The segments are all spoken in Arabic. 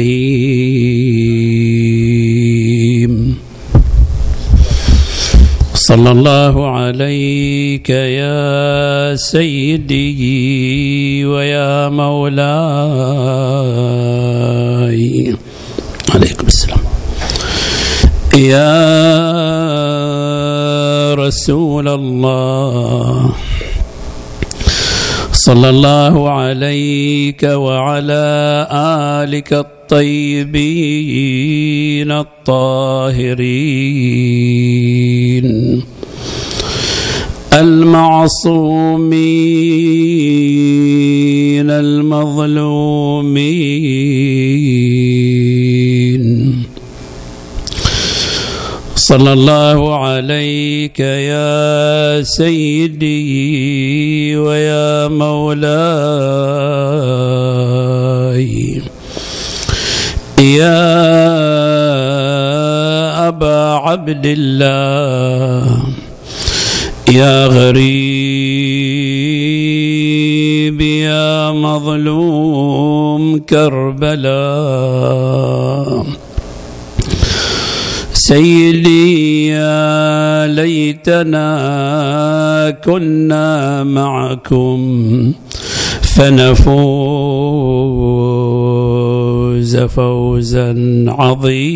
الرحيم. صلى الله عليك يا سيدي ويا مولاي. عليكم السلام. يا رسول الله. صلى الله عليك وعلى آلك الطيبين الطاهرين المعصومين المظلومين صلى الله عليك يا سيدي ويا مولاي أبا عبد الله. يا غريب يا مظلوم كربلاء. سيدي يا ليتنا كنا معكم فنفوز. فوزا عظيما.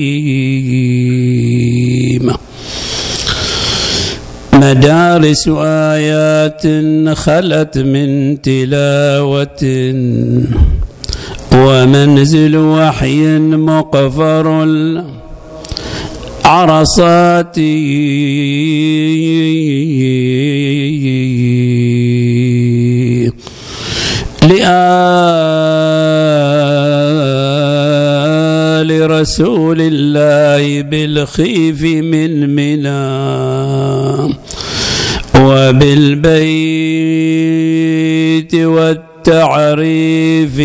مدارس آيات خلت من تلاوة ومنزل وحي مقفر. عرصات لآل رسول الله بالخيف من منام وبالبيت والتعريف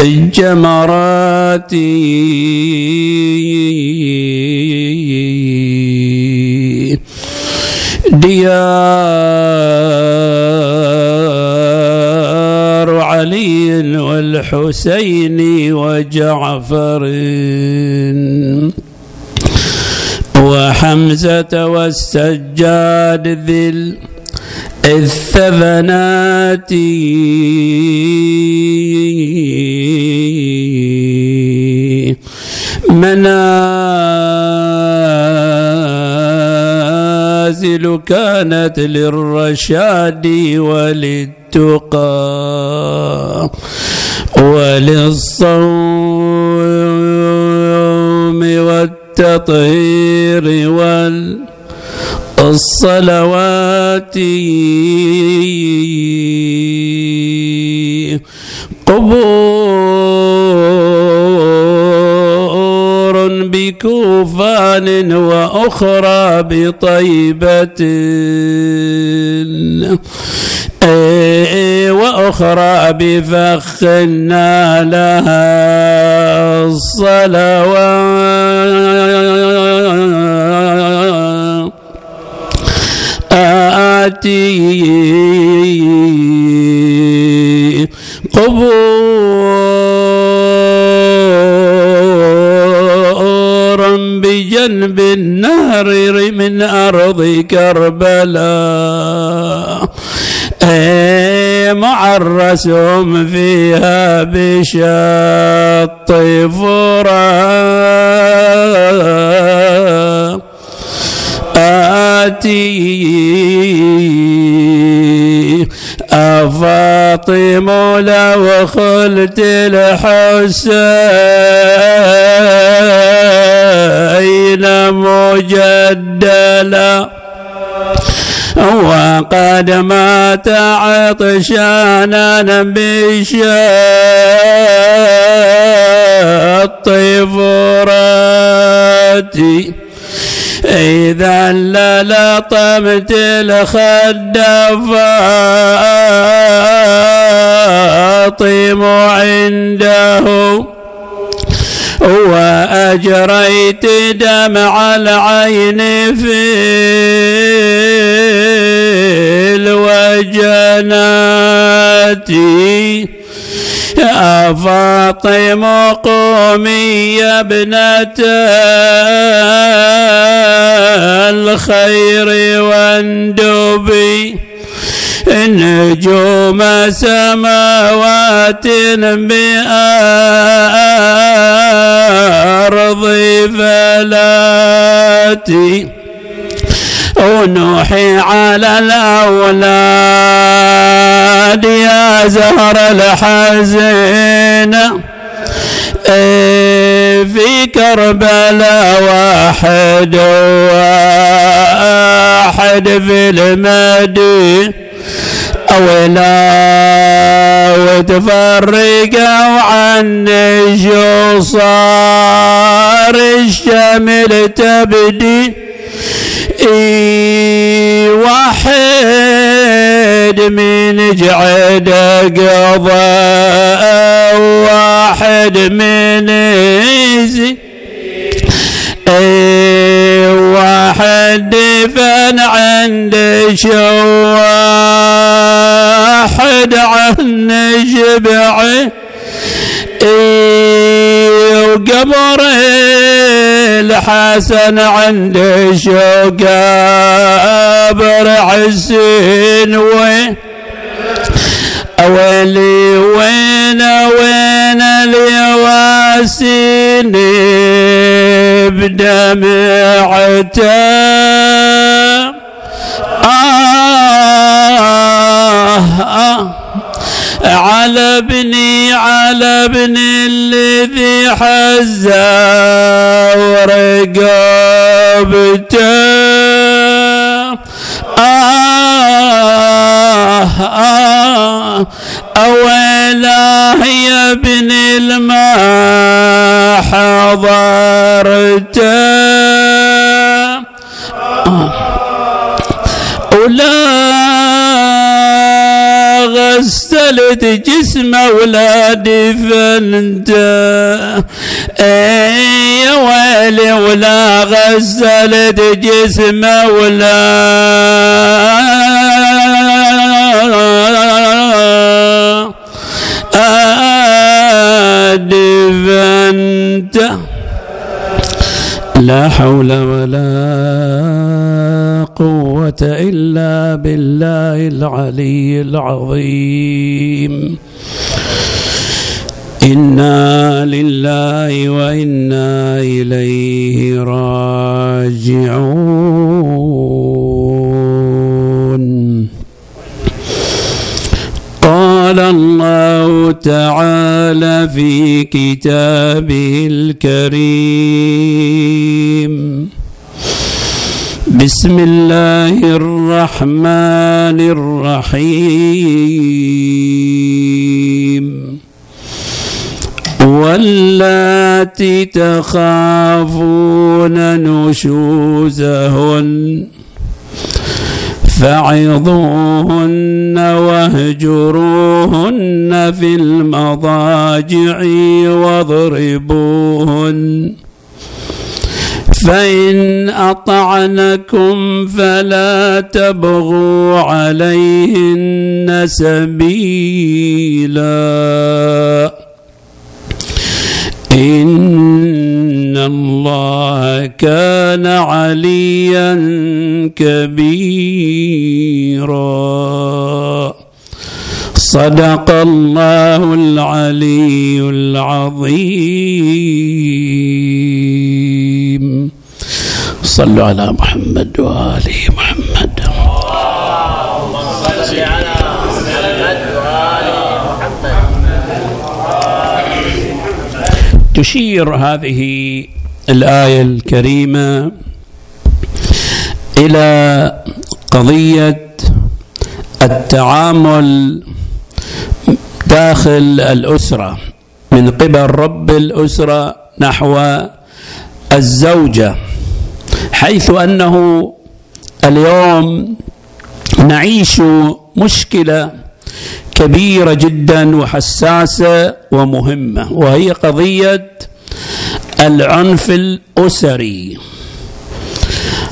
والجمرات علي والحسين وجعفر وحمزة والسجاد ذي الثبنات منازل كانت للرشاد وللتقى وللصوم والتطهير والصلوات. قبور بكوفان وأخرى بطيبة. وأخرى بفخ لها الصلوات. آتي قبورا بجنب النهر من أرض كربلاء. معرسهم فيها بشط فرات. أفاطم لو خلت الحسين مجدلا. وقد مات عطشانا بشط فراتي إذا للطمت الخد فاطم عنده وأجريت دمع العين في الوجنات فاطم قومي يا ابنة الخير واندبي. نجوم سماوات بأرض فلاتي ونوحي على الأولاد يا زهر الحزين في كربلاء واحد واحد في المدينة أولا وتفرقوا عني شو صار الشمل تبدي. واحد من جعد قضاء واحد من زي دفن عند شواحد عن جبعه وقبر الحسن عند شقابر حسين وين؟ أولي وين وين اليواسين بدمعته آه آه على ابني على ابني الذي حزى ورقبته آه آه أويلاه يا ابن الماء حضرته آه غسلت جسم اولادي فانت يا ويلي ولا غسلت جسم اولادي فانت لا حول قوة إلا بالله العلي العظيم. إنا لله وإنا إليه راجعون. قال الله تعالى في كتابه الكريم بسم الله الرحمن الرحيم. واللاتي تخافون نشوزهن فعظوهن واهجروهن في المضاجع واضربوهن فإن أطعنكم فلا تبغوا عليهن سبيلا. إن الله كان عليا كبيرا. صدق الله العلي العظيم. صلوا على محمد وآل محمد. صل على محمد محمد تشير هذه الآية الكريمة إلى قضية التعامل داخل الأسرة من قبل رب الأسرة نحو الزوجة. حيث أنه اليوم نعيش مشكلة كبيرة جدا وحساسة ومهمة وهي قضية العنف الأسري.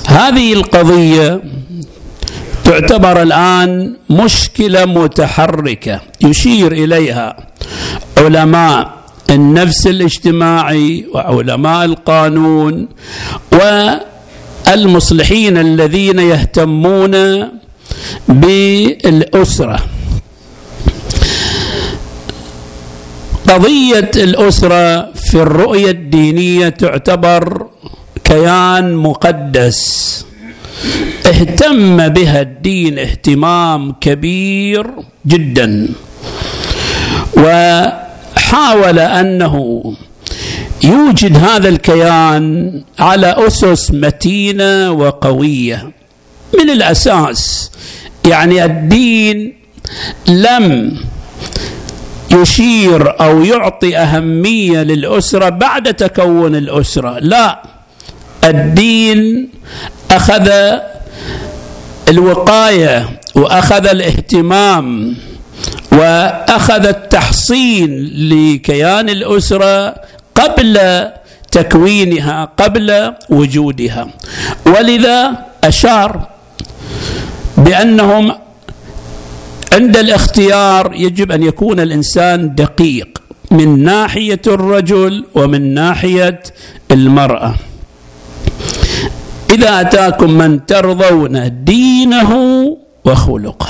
هذه القضية تعتبر الآن مشكلة متحركة يشير إليها علماء النفس الاجتماعي وعلماء القانون والمصلحين الذين يهتمون بالأسرة. قضية الأسرة في الرؤية الدينية تعتبر كيان مقدس. اهتم بها الدين اهتمام كبير جدا. وحاول أنه يوجد هذا الكيان على أسس متينة وقوية. من الأساس يعني الدين لم يشير أو يعطي أهمية للأسرة بعد تكون الأسرة. لا الدين أخذ الوقاية وأخذ الاهتمام وأخذ التحصين لكيان الأسرة قبل تكوينها قبل وجودها. ولذا أشار بأنهم عند الاختيار يجب أن يكون الإنسان دقيق من ناحية الرجل ومن ناحية المرأة. إذا أتاكم من ترضون دينه وخلقه.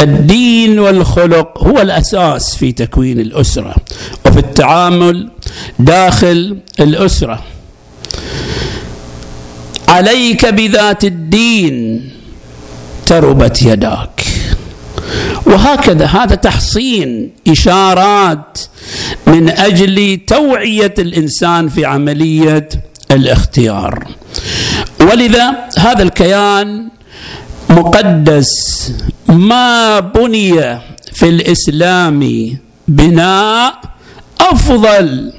الدين والخلق هو الأساس في تكوين الأسرة وفي التعامل داخل الأسرة. عليك بذات الدين تربت يداك. وهكذا هذا تحصين إشارات من أجل توعية الإنسان في عملية الاختيار. ولذا هذا الكيان مقدس ما بني في الإسلام بناء أفضل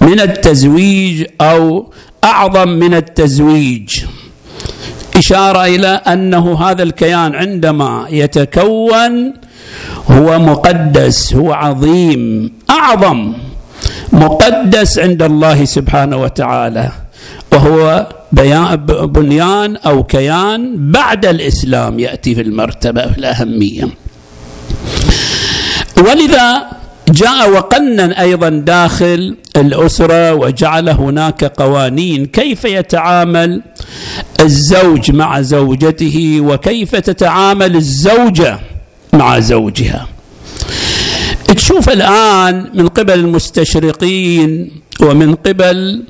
من التزويج أو أعظم من التزويج. إشارة إلى أنه هذا الكيان عندما يتكون هو مقدس هو عظيم أعظم مقدس عند الله سبحانه وتعالى وهو بنيان أو كيان بعد الإسلام يأتي في المرتبة في الأهمية. ولذا جاء وقنن أيضا داخل الأسرة وجعل هناك قوانين كيف يتعامل الزوج مع زوجته وكيف تتعامل الزوجة مع زوجها. تشوف الآن من قبل المستشرقين ومن قبل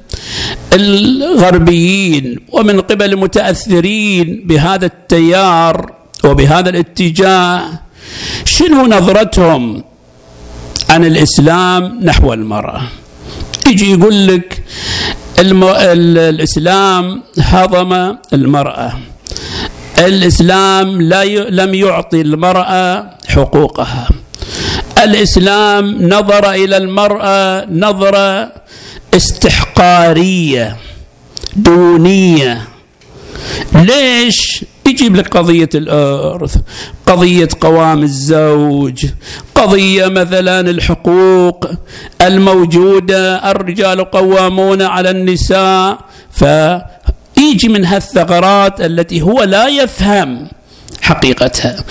الغربيين ومن قبل المتأثرين بهذا التيار وبهذا الاتجاه شنو نظرتهم؟ عن الإسلام نحو المرأة. يجي يقول لك الم... ال... الإسلام هضم المرأة. الإسلام لا ي... لم يعطي المرأة حقوقها. الإسلام نظر إلى المرأة نظرة استحقارية دونية. ليش؟ يجيب لك قضية الإرث قضية قوام الزوج قضية مثلا الحقوق الموجودة الرجال قوامون على النساء. فيجي من هالثغرات التي هو لا يفهم حقيقتها.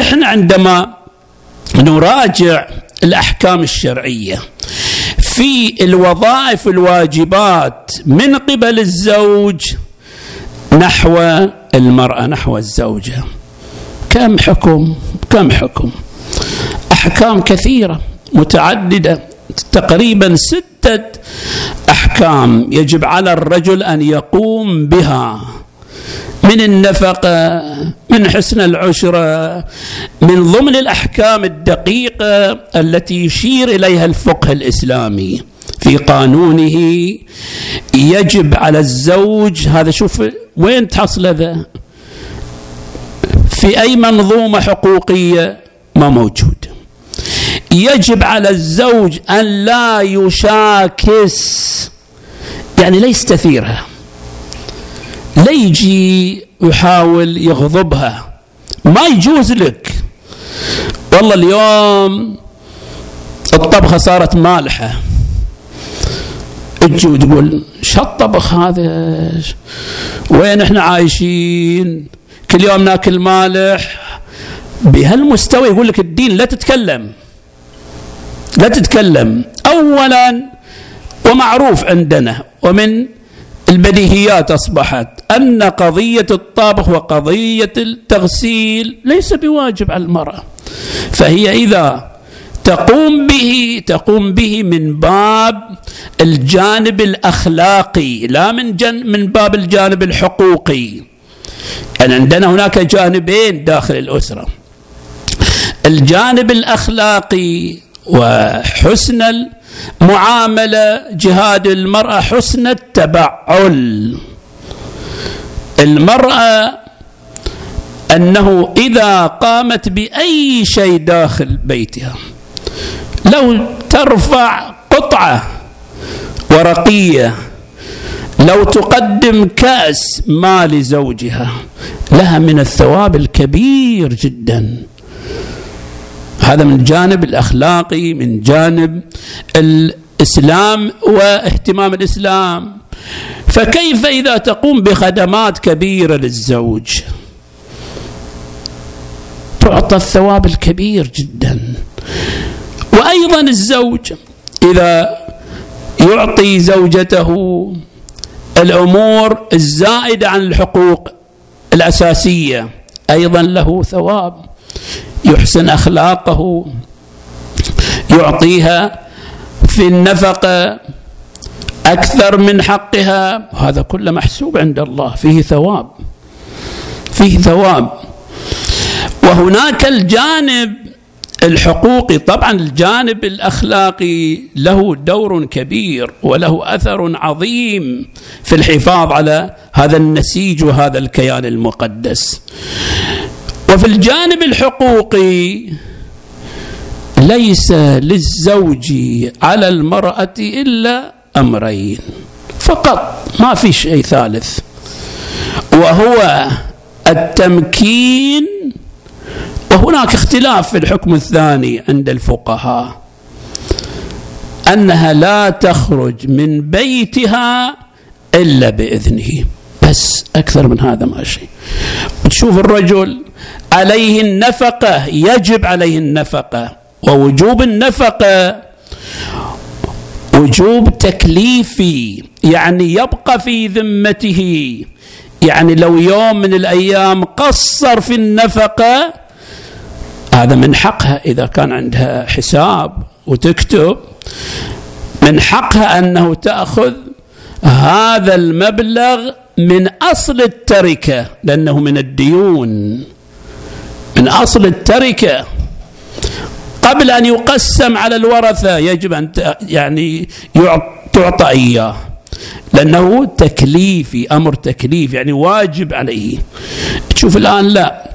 إحنا عندما نراجع الأحكام الشرعية في الوظائف الواجبات من قبل الزوج نحو المرأة نحو الزوجة. كم حكم؟ كم حكم؟ أحكام كثيرة متعددة تقريبا ستة أحكام يجب على الرجل أن يقوم بها. من النفقة من حسن العشرة من ضمن الأحكام الدقيقة التي يشير إليها الفقه الإسلامي. في قانونه يجب على الزوج هذا شوف وين تحصل هذا؟ في أي منظومة حقوقية؟ ما موجود. يجب على الزوج أن لا يشاكس يعني لا يستثيرها لا يجي يحاول يغضبها. ما يجوز لك. والله اليوم الطبخة صارت مالحة. تجي وتقول شو الطبخ هذا. وين إحنا عايشين؟ كل يوم ناكل مالح. بهالمستوى يقول لك الدين لا تتكلم. لا تتكلم. أولا ومعروف عندنا ومن البديهيات أصبحت أن قضية الطبخ وقضية التغسيل ليس بواجب على المرأة. فهي إذا تقوم به تقوم به من باب الجانب الأخلاقي لا من, جن من باب الجانب الحقوقي. يعني عندنا هناك جانبين داخل الأسرة. الجانب الأخلاقي وحسن المعاملة جهاد المرأة حسن التبعل. المرأة أنه إذا قامت بأي شيء داخل بيتها لو ترفع قطعة ورقية لو تقدم كأس ماء لزوجها لها من الثواب الكبير جدا. هذا من الجانب الأخلاقي من جانب الإسلام واهتمام الإسلام. فكيف إذا تقوم بخدمات كبيرة للزوج؟ تعطى الثواب الكبير جدا. وأيضا الزوج إذا يعطي زوجته الأمور الزائدة عن الحقوق الأساسية أيضا له ثواب. يحسن أخلاقه يعطيها في النفقة أكثر من حقها. وهذا كله محسوب عند الله فيه ثواب فيه ثواب. وهناك الجانب الحقوقي طبعا الجانب الأخلاقي له دور كبير وله أثر عظيم في الحفاظ على هذا النسيج وهذا الكيان المقدس. وفي الجانب الحقوقي ليس للزوج على المرأة إلا أمرين. فقط ما في شيء ثالث وهو التمكين وهناك اختلاف في الحكم الثاني عند الفقهاء أنها لا تخرج من بيتها إلا بإذنه. بس أكثر من هذا ما شيء. تشوف الرجل عليه النفقة يجب عليه النفقة. ووجوب النفقة وجوب تكليفي يعني يبقى في ذمته. يعني لو يوم من الأيام قصر في النفقة هذا من حقها. إذا كان عندها حساب وتكتب من حقها أنه تأخذ هذا المبلغ من أصل التركة لأنه من الديون. من أصل التركة. قبل أن يقسم على الورثة يجب أن يعني تعطى إياه. لأنه تكليفي أمر تكليف يعني واجب عليه. تشوف الآن لا.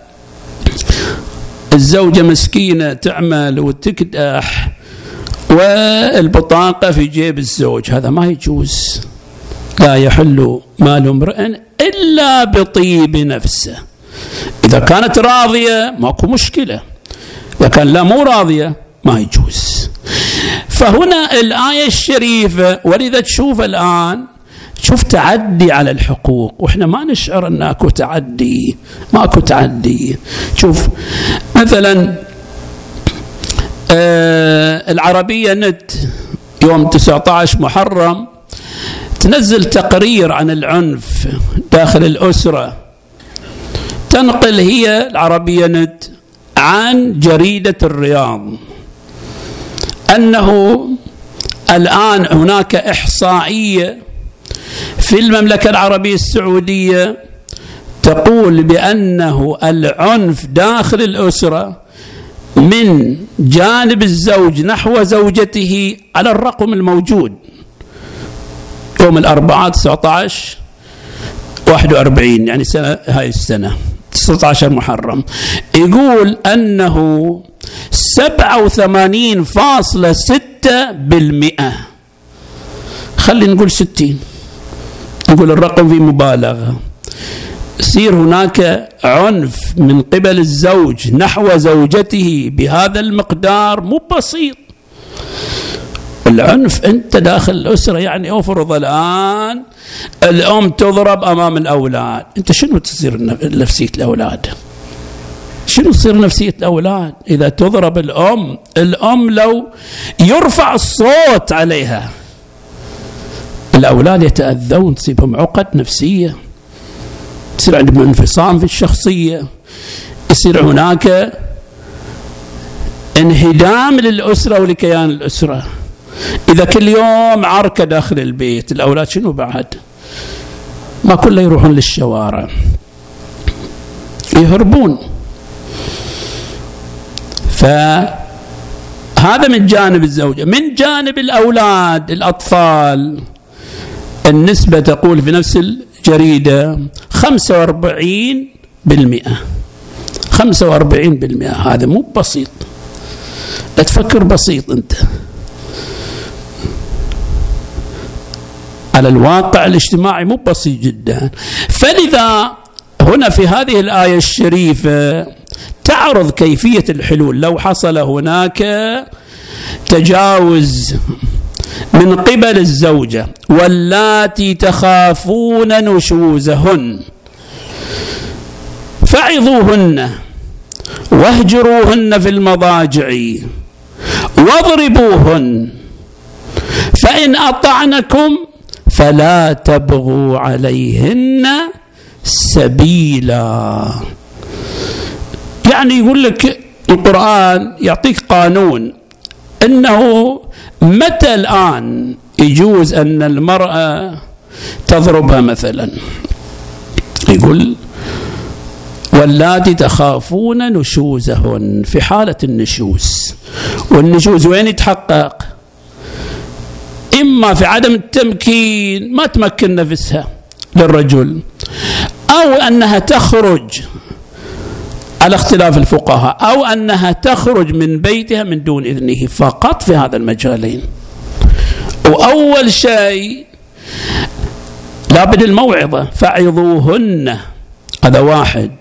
الزوجة مسكينة تعمل وتكدح والبطاقة في جيب الزوج. هذا ما يجوز. لا يحل مال امرئ إلا بطيب نفسه. إذا كانت راضية ماكو مشكلة. إذا كان لا مو راضية ما يجوز. فهنا الآية الشريفة ولذا تشوف الآن شوف تعدي على الحقوق وإحنا ما نشعر إن أكو تعدي ماكو تعدي. شوف مثلا آه العربية نت يوم 19 محرم تنزل تقرير عن العنف داخل الأسرة. تنقل هي العربية نت عن جريدة الرياض. أنه الآن هناك إحصائية في المملكة العربية السعودية تقول بأنه العنف داخل الأسرة من جانب الزوج نحو زوجته على الرقم الموجود. يوم الأربعاء 19 41 يعني سنة هاي السنة 19 محرم. يقول أنه 87.6 بالمئة. خلينا نقول 60 نقول الرقم في مبالغة. يصير هناك عنف من قبل الزوج نحو زوجته بهذا المقدار مو بسيط. العنف انت داخل الأسرة يعني افرض الآن الأم تضرب أمام الأولاد. انت شنو تصير نفسية الأولاد؟ شنو تصير نفسية الأولاد؟ إذا تضرب الأم الأم لو يرفع الصوت عليها. الأولاد يتأذون تصيبهم عقد نفسية يصير عندهم انفصام في الشخصية يصير هناك انهدام للأسرة ولكيان الأسرة. إذا كل يوم عركة داخل البيت الأولاد شنو بعد؟ ما كله يروحون للشوارع. يهربون. فهذا من جانب الزوجة. من جانب الأولاد الأطفال النسبة تقول في نفس الجريدة 45 بالمئة. 45 بالمئة. هذا مو بسيط. لا تفكر بسيط أنت. على الواقع الاجتماعي مو بسيط جدا. فلذا هنا في هذه الآية الشريفة تعرض كيفية الحلول. لو حصل هناك تجاوز من قبل الزوجة واللاتي تخافون نشوزهن. فعظوهن واهجروهن في المضاجع واضربوهن. فإن أطعنكم فلا تبغوا عليهن سبيلا. يعني يقول لك القرآن يعطيك قانون إنه متى الآن يجوز أن المرأة تضربها مثلا؟ يقول واللاتي تخافون نشوزهن في حالة النشوز. والنشوز وين يتحقق؟ إما في عدم التمكين ما تمكن نفسها للرجل أو أنها تخرج على اختلاف الفقهاء أو أنها تخرج من بيتها من دون إذنه فقط في هذا المجالين. وأول شيء لابد الموعظة فعظوهن. هذا واحد.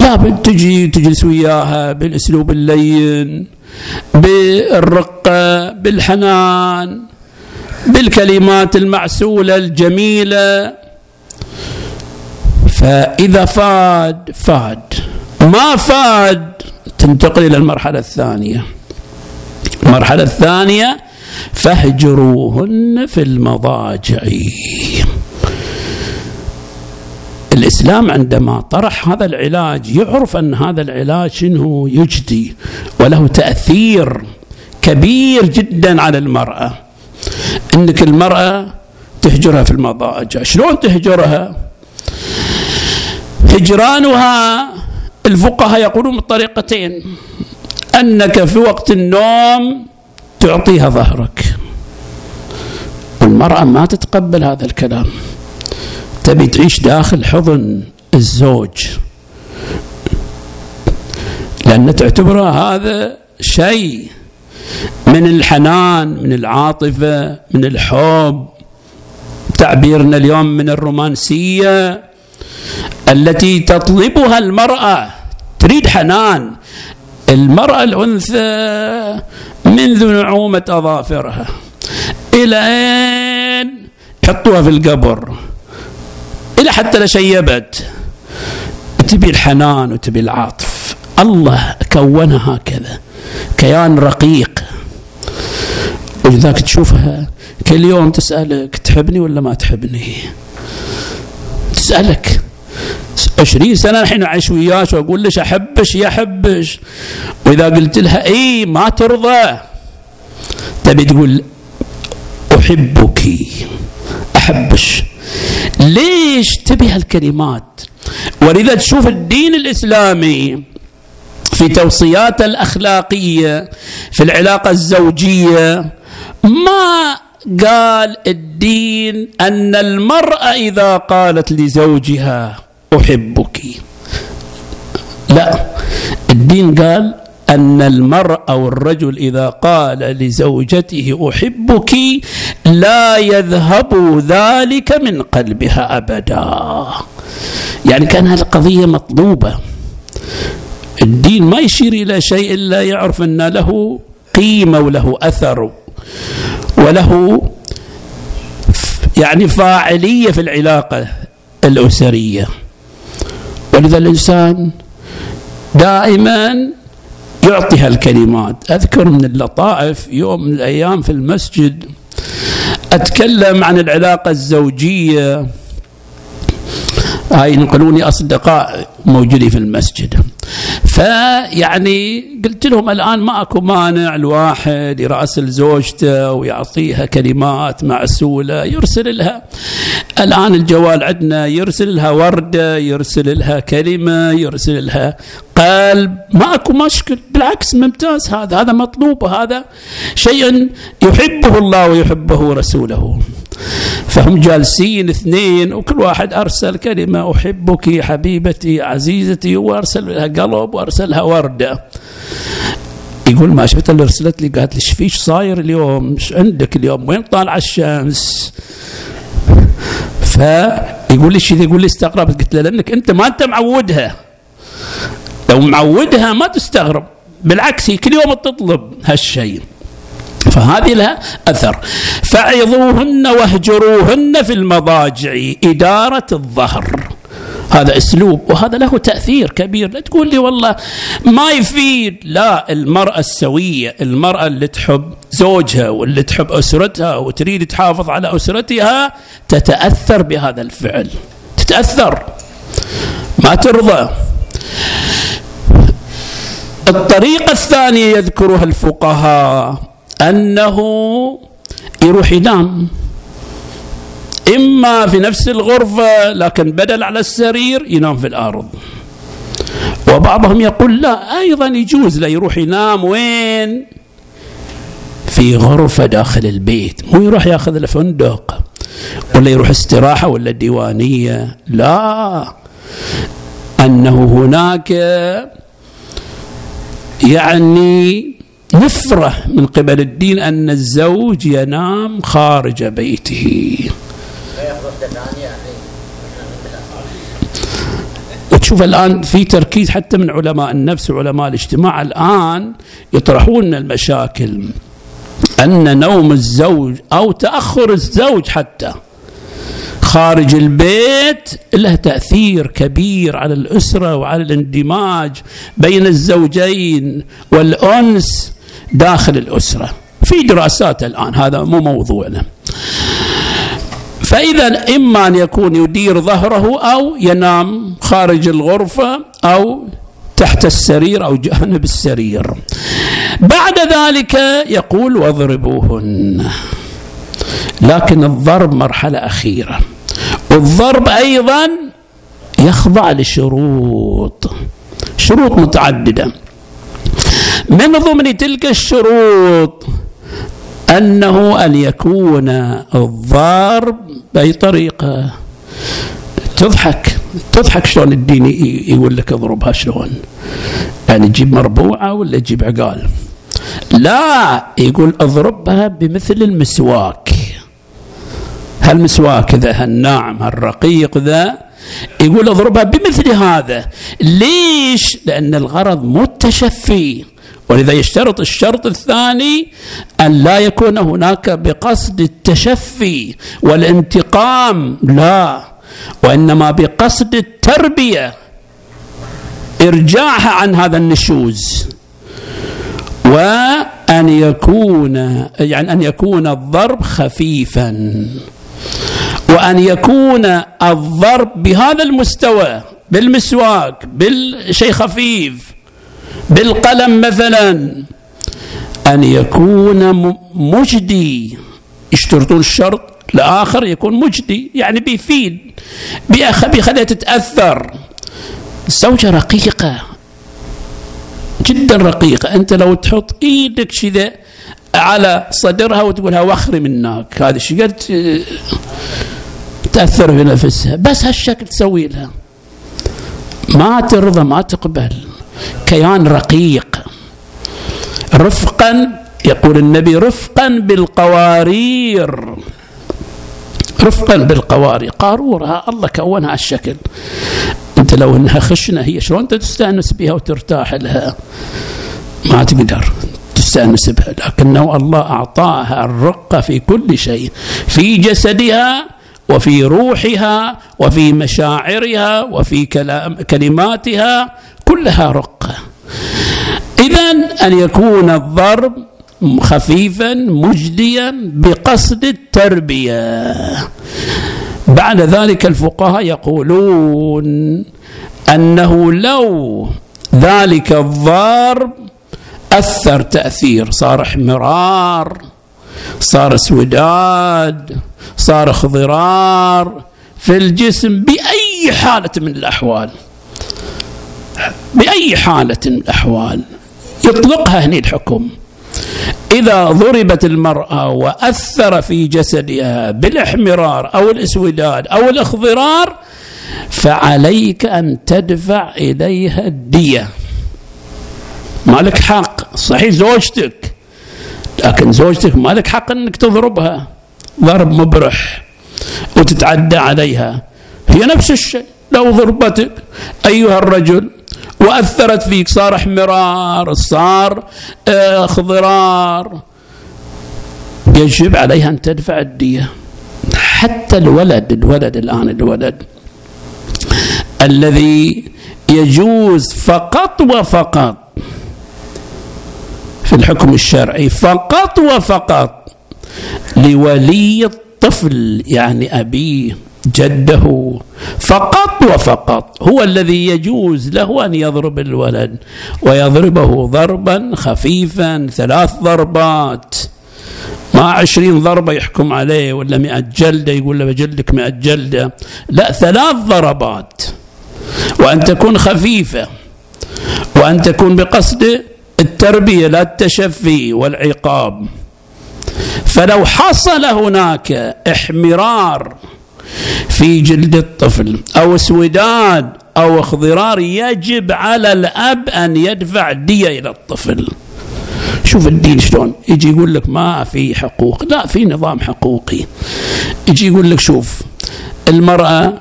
لابد تجي تجلس وياها بالأسلوب اللين بالرقة بالحنان بالكلمات المعسولة الجميلة. فإذا فاد فاد. ما فاد تنتقل إلى المرحلة الثانية. المرحلة الثانية فاهجروهن في المضاجع. الإسلام عندما طرح هذا العلاج يعرف أن هذا العلاج شنو؟ يجدي وله تأثير كبير جدا على المرأة. أنك المرأة تهجرها في المضاجع. شلون تهجرها؟ هجرانها الفقهاء يقولون بطريقتين. أنك في وقت النوم تعطيها ظهرك. المرأة ما تتقبل هذا الكلام. تبي تعيش داخل حضن الزوج. لأن تعتبره هذا شيء من الحنان من العاطفة من الحب. تعبيرنا اليوم من الرومانسية التي تطلبها المرأة تريد حنان. المرأة الأنثى منذ نعومة أظافرها. إلى أين؟ حطوها في القبر. إلى حتى لشيبت تبي الحنان وتبي العاطف الله كونها هكذا. كيان رقيق. ولذلك تشوفها كل يوم تسألك تحبني ولا ما تحبني؟ تسألك. عشرين سنة الحين أعيش وياك وأقول لك أحبش يا أحبش وإذا قلت لها إي ما ترضى. تبي تقول أحبك أحبش ليش تبي هالكلمات؟ ولذا تشوف الدين الإسلامي في توصياته الأخلاقية في العلاقة الزوجية ما قال الدين أن المرأة إذا قالت لزوجها أحبك. لا. الدين قال أن المرء أو الرجل إذا قال لزوجته أحبك لا يذهب ذلك من قلبها أبدا. يعني كان القضية مطلوبة. الدين ما يشير إلى شيء إلا يعرف أن له قيمة وله أثر وله يعني فاعلية في العلاقة الأسرية. ولذا الإنسان دائما يعطيها الكلمات. أذكر من اللطائف يوم من الأيام في المسجد أتكلم عن العلاقة الزوجية. هاي ينقلوني أصدقاء موجودين في المسجد. فيعني قلت لهم الآن ما أكو مانع الواحد يراسل زوجته ويعطيها كلمات معسولة يرسل لها الآن الجوال عندنا يرسل لها وردة يرسل لها كلمة يرسل لها قلب. ما اكو مشكل. بالعكس ممتاز. هذا هذا مطلوب هذا شيء يحبه الله ويحبه رسوله. فهم جالسين اثنين وكل واحد أرسل كلمة أحبك حبيبتي عزيزتي. وأرسل لها قلب وأرسل لها وردة. يقول ما شفت اللي ارسلت لي؟ قالت لي إيش صاير اليوم؟ إيش عندك اليوم؟ وين طالعه الشمس؟ فيقول لي شيء يقول لي استغربت قلت له لأنك أنت ما أنت معودها. لو معودها ما تستغرب. بالعكس هي كل يوم تطلب هالشيء. فهذه لها أثر. فعظوهن واهجروهن في المضاجع. إدارة الظهر. هذا أسلوب وهذا له تأثير كبير. لا تقول لي والله ما يفيد. لا المرأة السوية المرأة اللي تحب زوجها واللي تحب أسرتها وتريد تحافظ على أسرتها تتأثر بهذا الفعل. تتأثر. ما ترضى. الطريقة الثانية يذكرها الفقهاء أنه يروح ينام. إما في نفس الغرفة لكن بدل على السرير ينام في الأرض. وبعضهم يقول لا أيضا يجوز لا يروح ينام وين؟ في غرفة داخل البيت. مو يروح ياخذ الفندق ولا يروح استراحة ولا ديوانية لا. أنه هناك يعني نفرة من قبل الدين أن الزوج ينام خارج بيته. وتشوف الآن في تركيز حتى من علماء النفس وعلماء الاجتماع الآن يطرحون المشاكل. أن نوم الزوج أو تأخر الزوج حتى خارج البيت له تأثير كبير على الأسرة وعلى الاندماج بين الزوجين والأنس داخل الأسرة. في دراسات الآن هذا مو موضوعنا. فإذا إما أن يكون يدير ظهره أو ينام خارج الغرفة أو تحت السرير أو جانب السرير. بعد ذلك يقول واضربوهن. لكن الضرب مرحلة أخيرة. والضرب أيضا يخضع لشروط. شروط متعددة. من ضمن تلك الشروط أنه أن يكون الضرب بأي طريقة. تضحك. تضحك شلون الدين يقول لك اضربها شلون. يعني تجيب مربوعة ولا تجيب عقال. لا يقول اضربها بمثل المسواك. هالمسواك ذا هالناعم هالرقيق ذا يقول اضربها بمثل هذا. ليش؟ لأن الغرض مو التشفي. ولذا يشترط الشرط الثاني أن لا يكون هناك بقصد التشفي والانتقام لا وإنما بقصد التربية إرجاعها عن هذا النشوز. وأن يكون يعني أن يكون الضرب خفيفا وأن يكون الضرب بهذا المستوى بالمسواك بالشيء خفيف بالقلم مثلا أن يكون مجدي. يشترطون الشرط الآخر يكون مجدي يعني بيفيد بيخليها تتأثر. الزوجة رقيقة جدا رقيقة. أنت لو تحط إيدك كذا على صدرها وتقولها وخري منك. هذا إيش قد تأثر في نفسها. بس هالشكل تسوي لها. ما ترضى ما تقبل. كيان رقيق. رفقا يقول النبي رفقا بالقوارير. رفقا بالقوارير. قارورها الله كونها الشكل. أنت لو إنها خشنة هي شلون تستأنس بها وترتاح لها؟ ما تقدر تستأنس بها. لكنه الله أعطاها الرقه في كل شيء في جسدها وفي روحها وفي مشاعرها وفي كلام كلماتها كلها رقة إذا أن يكون الضرب خفيفا مجديا بقصد التربية. بعد ذلك الفقهاء يقولون أنه لو ذلك الضرب أثر تأثير. صار احمرار صار اسوداد صار اخضرار في الجسم بأي حالة من الأحوال. بأي حالة من الأحوال يطلقها هني الحكم. إذا ضربت المرأة وأثر في جسدها بالإحمرار أو الإسوداد أو الإخضرار فعليك أن تدفع إليها الدية. ما لك حق صحيح زوجتك لكن زوجتك ما لك حق أنك تضربها. ضرب مبرح وتتعدى عليها. هي نفس الشيء لو ضربتك أيها الرجل وأثرت فيك صار احمرار صار آه، خضرار. يجب عليها أن تدفع الدية. حتى الولد الولد الآن الولد الذي يجوز فقط وفقط في الحكم الشرعي فقط وفقط لولي الطفل يعني أبيه. جده. فقط وفقط. هو الذي يجوز له أن يضرب الولد ويضربه ضربا خفيفا ثلاث ضربات. ما عشرين ضربة يحكم عليه ولا مئة جلدة يقول له بجلدك مئة جلدة. لا ثلاث ضربات. وأن تكون خفيفة. وأن تكون بقصد التربية لا التشفي والعقاب. فلو حصل هناك احمرار في جلد الطفل أو اسوداد أو اخضرار يجب على الأب أن يدفع دية إلى الطفل. شوف الدين شلون. يجي يقول لك ما في حقوق. لا في نظام حقوقي. يجي يقول لك شوف المرأة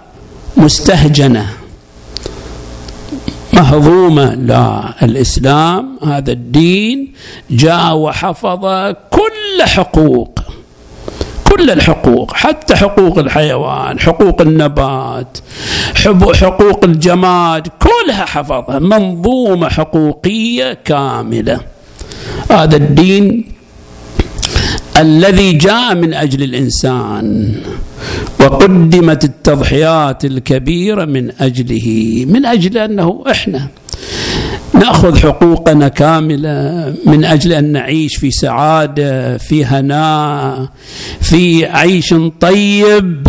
مستهجنة مهضومة. لا الإسلام هذا الدين جاء وحفظ كل حقوق. كل الحقوق حتى حقوق الحيوان حقوق النبات حقوق الجماد كلها حفظها منظومة حقوقية كاملة. هذا الدين الذي جاء من أجل الإنسان وقدمت التضحيات الكبيرة من أجله من أجل أنه إحنا نأخذ حقوقنا كاملة من أجل أن نعيش في سعادة في هناء في عيش طيب.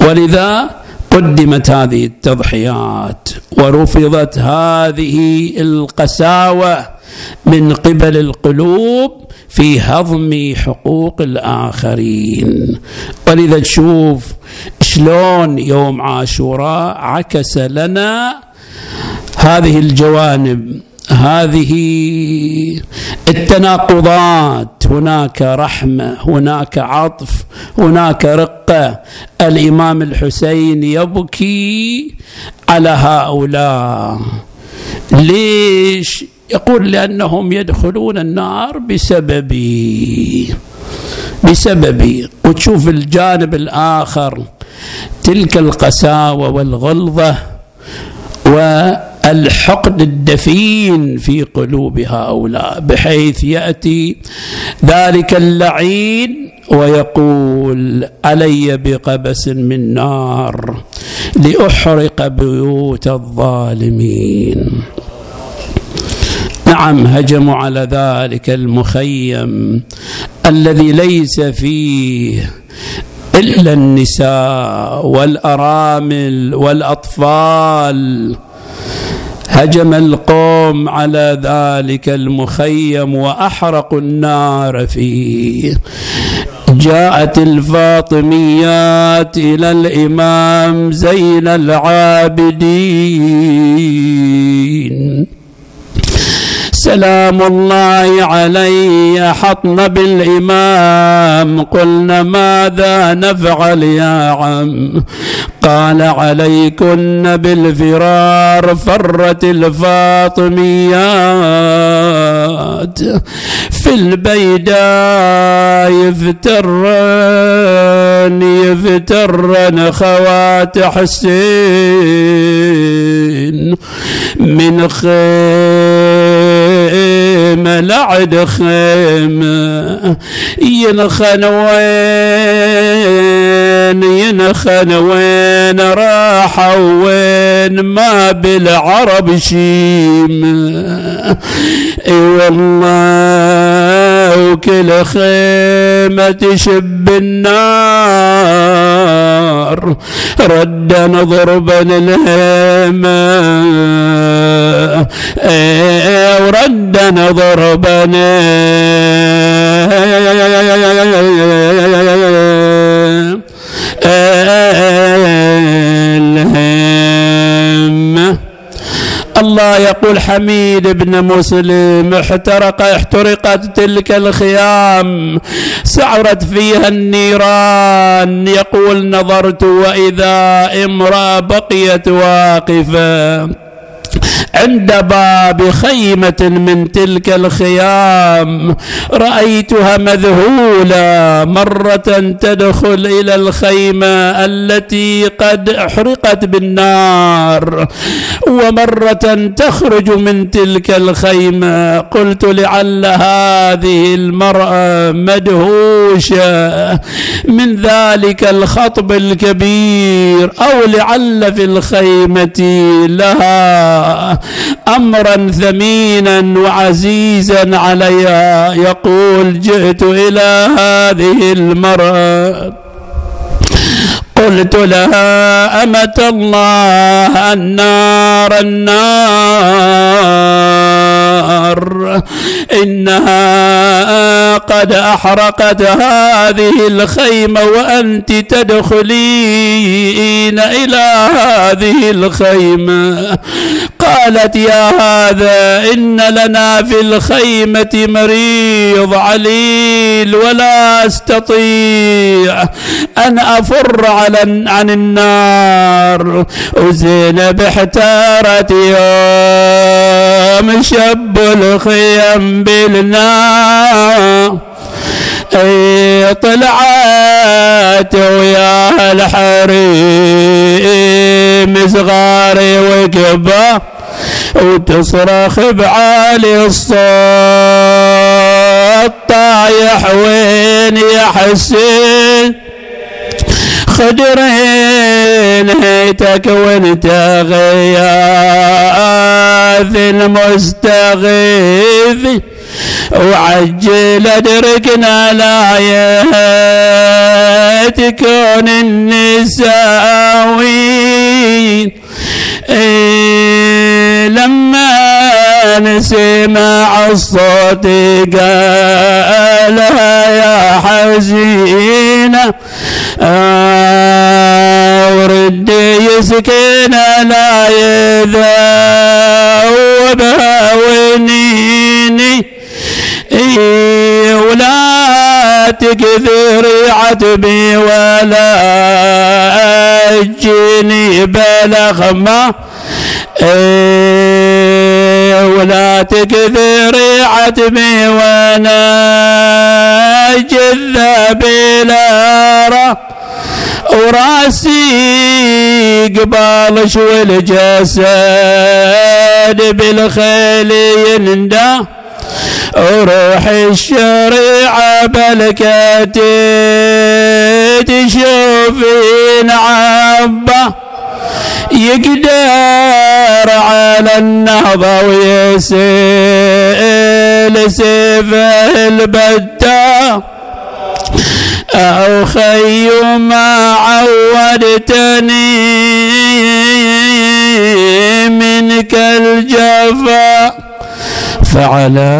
ولذا قدمت هذه التضحيات ورفضت هذه القساوة من قبل القلوب في هضم حقوق الآخرين. ولذا تشوف شلون يوم عاشوراء عكس لنا هذه الجوانب هذه التناقضات هناك رحمة هناك عطف هناك رقة. الإمام الحسين يبكي على هؤلاء. ليش؟ يقول لأنهم يدخلون النار بسببي. بسببي. وتشوف الجانب الآخر تلك القساوة والغلظة. والحقد الدفين في قلوب هؤلاء بحيث يأتي ذلك اللعين ويقول علي بقبس من نار لأحرق بيوت الظالمين. نعم هجموا على ذلك المخيم الذي ليس فيه إلا النساء والأرامل والأطفال. هجم القوم على ذلك المخيم واحرقوا النار فيه. جاءت الفاطميات إلى الإمام زين العابدين. سلام الله علي حطنا بالإمام قلنا ماذا نفعل يا عم؟ قال عليكن بالفرار فرت الفاطميات في البيداء يفترن يفترن خوات حسين من خيمة لعد خيمة ينخن وين ينخن وين راح وين ما بالعرب شيم. إي والله وكل خيمة تشب النار رد نضربا الهيمة. ورد نضربا الله يقول حميد بن مسلم احترق احترقت تلك الخيام سعرت فيها النيران. يقول نظرت وإذا امرأة بقيت واقفة. عند باب خيمة من تلك الخيام. رأيتها مذهولة مرة تدخل إلى الخيمة التي قد أحرقت بالنار ومرة تخرج من تلك الخيمة. قلت لعل هذه المرأة مدهوشة. من ذلك الخطب الكبير أو لعل في الخيمة لها. امرا ثمينا وعزيزا عليها. يقول جئت إلى هذه المرأة. قلت لها أمة الله النار النار. إنها قد أحرقت هذه الخيمة وأنت تدخلين إلى هذه الخيمة. قالت يا هذا إن لنا في الخيمة مريض عليل ولا أستطيع أن أفر على عن النار. وزينب احتارت يوم شب الخيم بالنار. طلعت ويا الحريم صغاري وكبه وتصرخ بعالي الصوت طايح وين يا حسين؟ خدرين هيتك وانت غياث المستغيث. وعجل أدركنا لا تكون النساوين. إيه لما نسمع الصوت قالها يا حزينة ورد يسكن لا يذوبها ونيني. إيه ولا تكثر عتبي ولا أجني بلغ ما إيه ولا تكثر عتبي وأنا جذاب بلا وراسي قبالش والجسد بالخيل يندى وروح الشريعة بلكتي تشوفين عبه يقدر على النهضة ويسيل سيفه البتة. أو خي ما عودتني منك الجفا. فعلى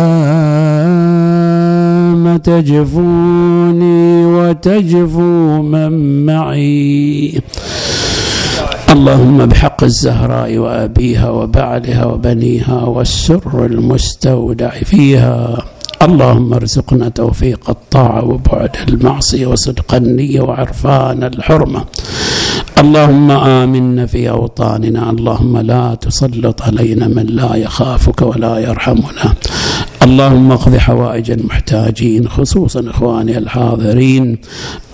ما تجفوني وتجفو من معي. اللهم بحق الزهراء وأبيها وبعلها وبنيها والسر المستودع فيها. اللهم ارزقنا توفيق الطاعة وبعد المعصية وصدق النية وعرفان الحرمة. اللهم آمنا في أوطاننا اللهم لا تسلط علينا من لا يخافك ولا يرحمنا. اللهم اقض حوائج المحتاجين خصوصا إخواني الحاضرين.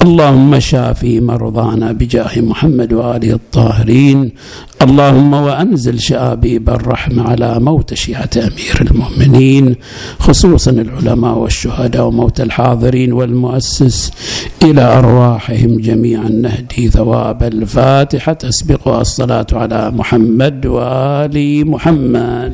اللهم شافي مرضانا بجاه محمد وآله الطاهرين. اللهم وأنزل شابيب الرحمه على موت شيعة أمير المؤمنين خصوصا العلماء والشهداء وموت الحاضرين والمؤسس. إلى أرواحهم جميعا نهدي ثواب الفاتحة. تسبقها الصلاة على محمد وآل محمد.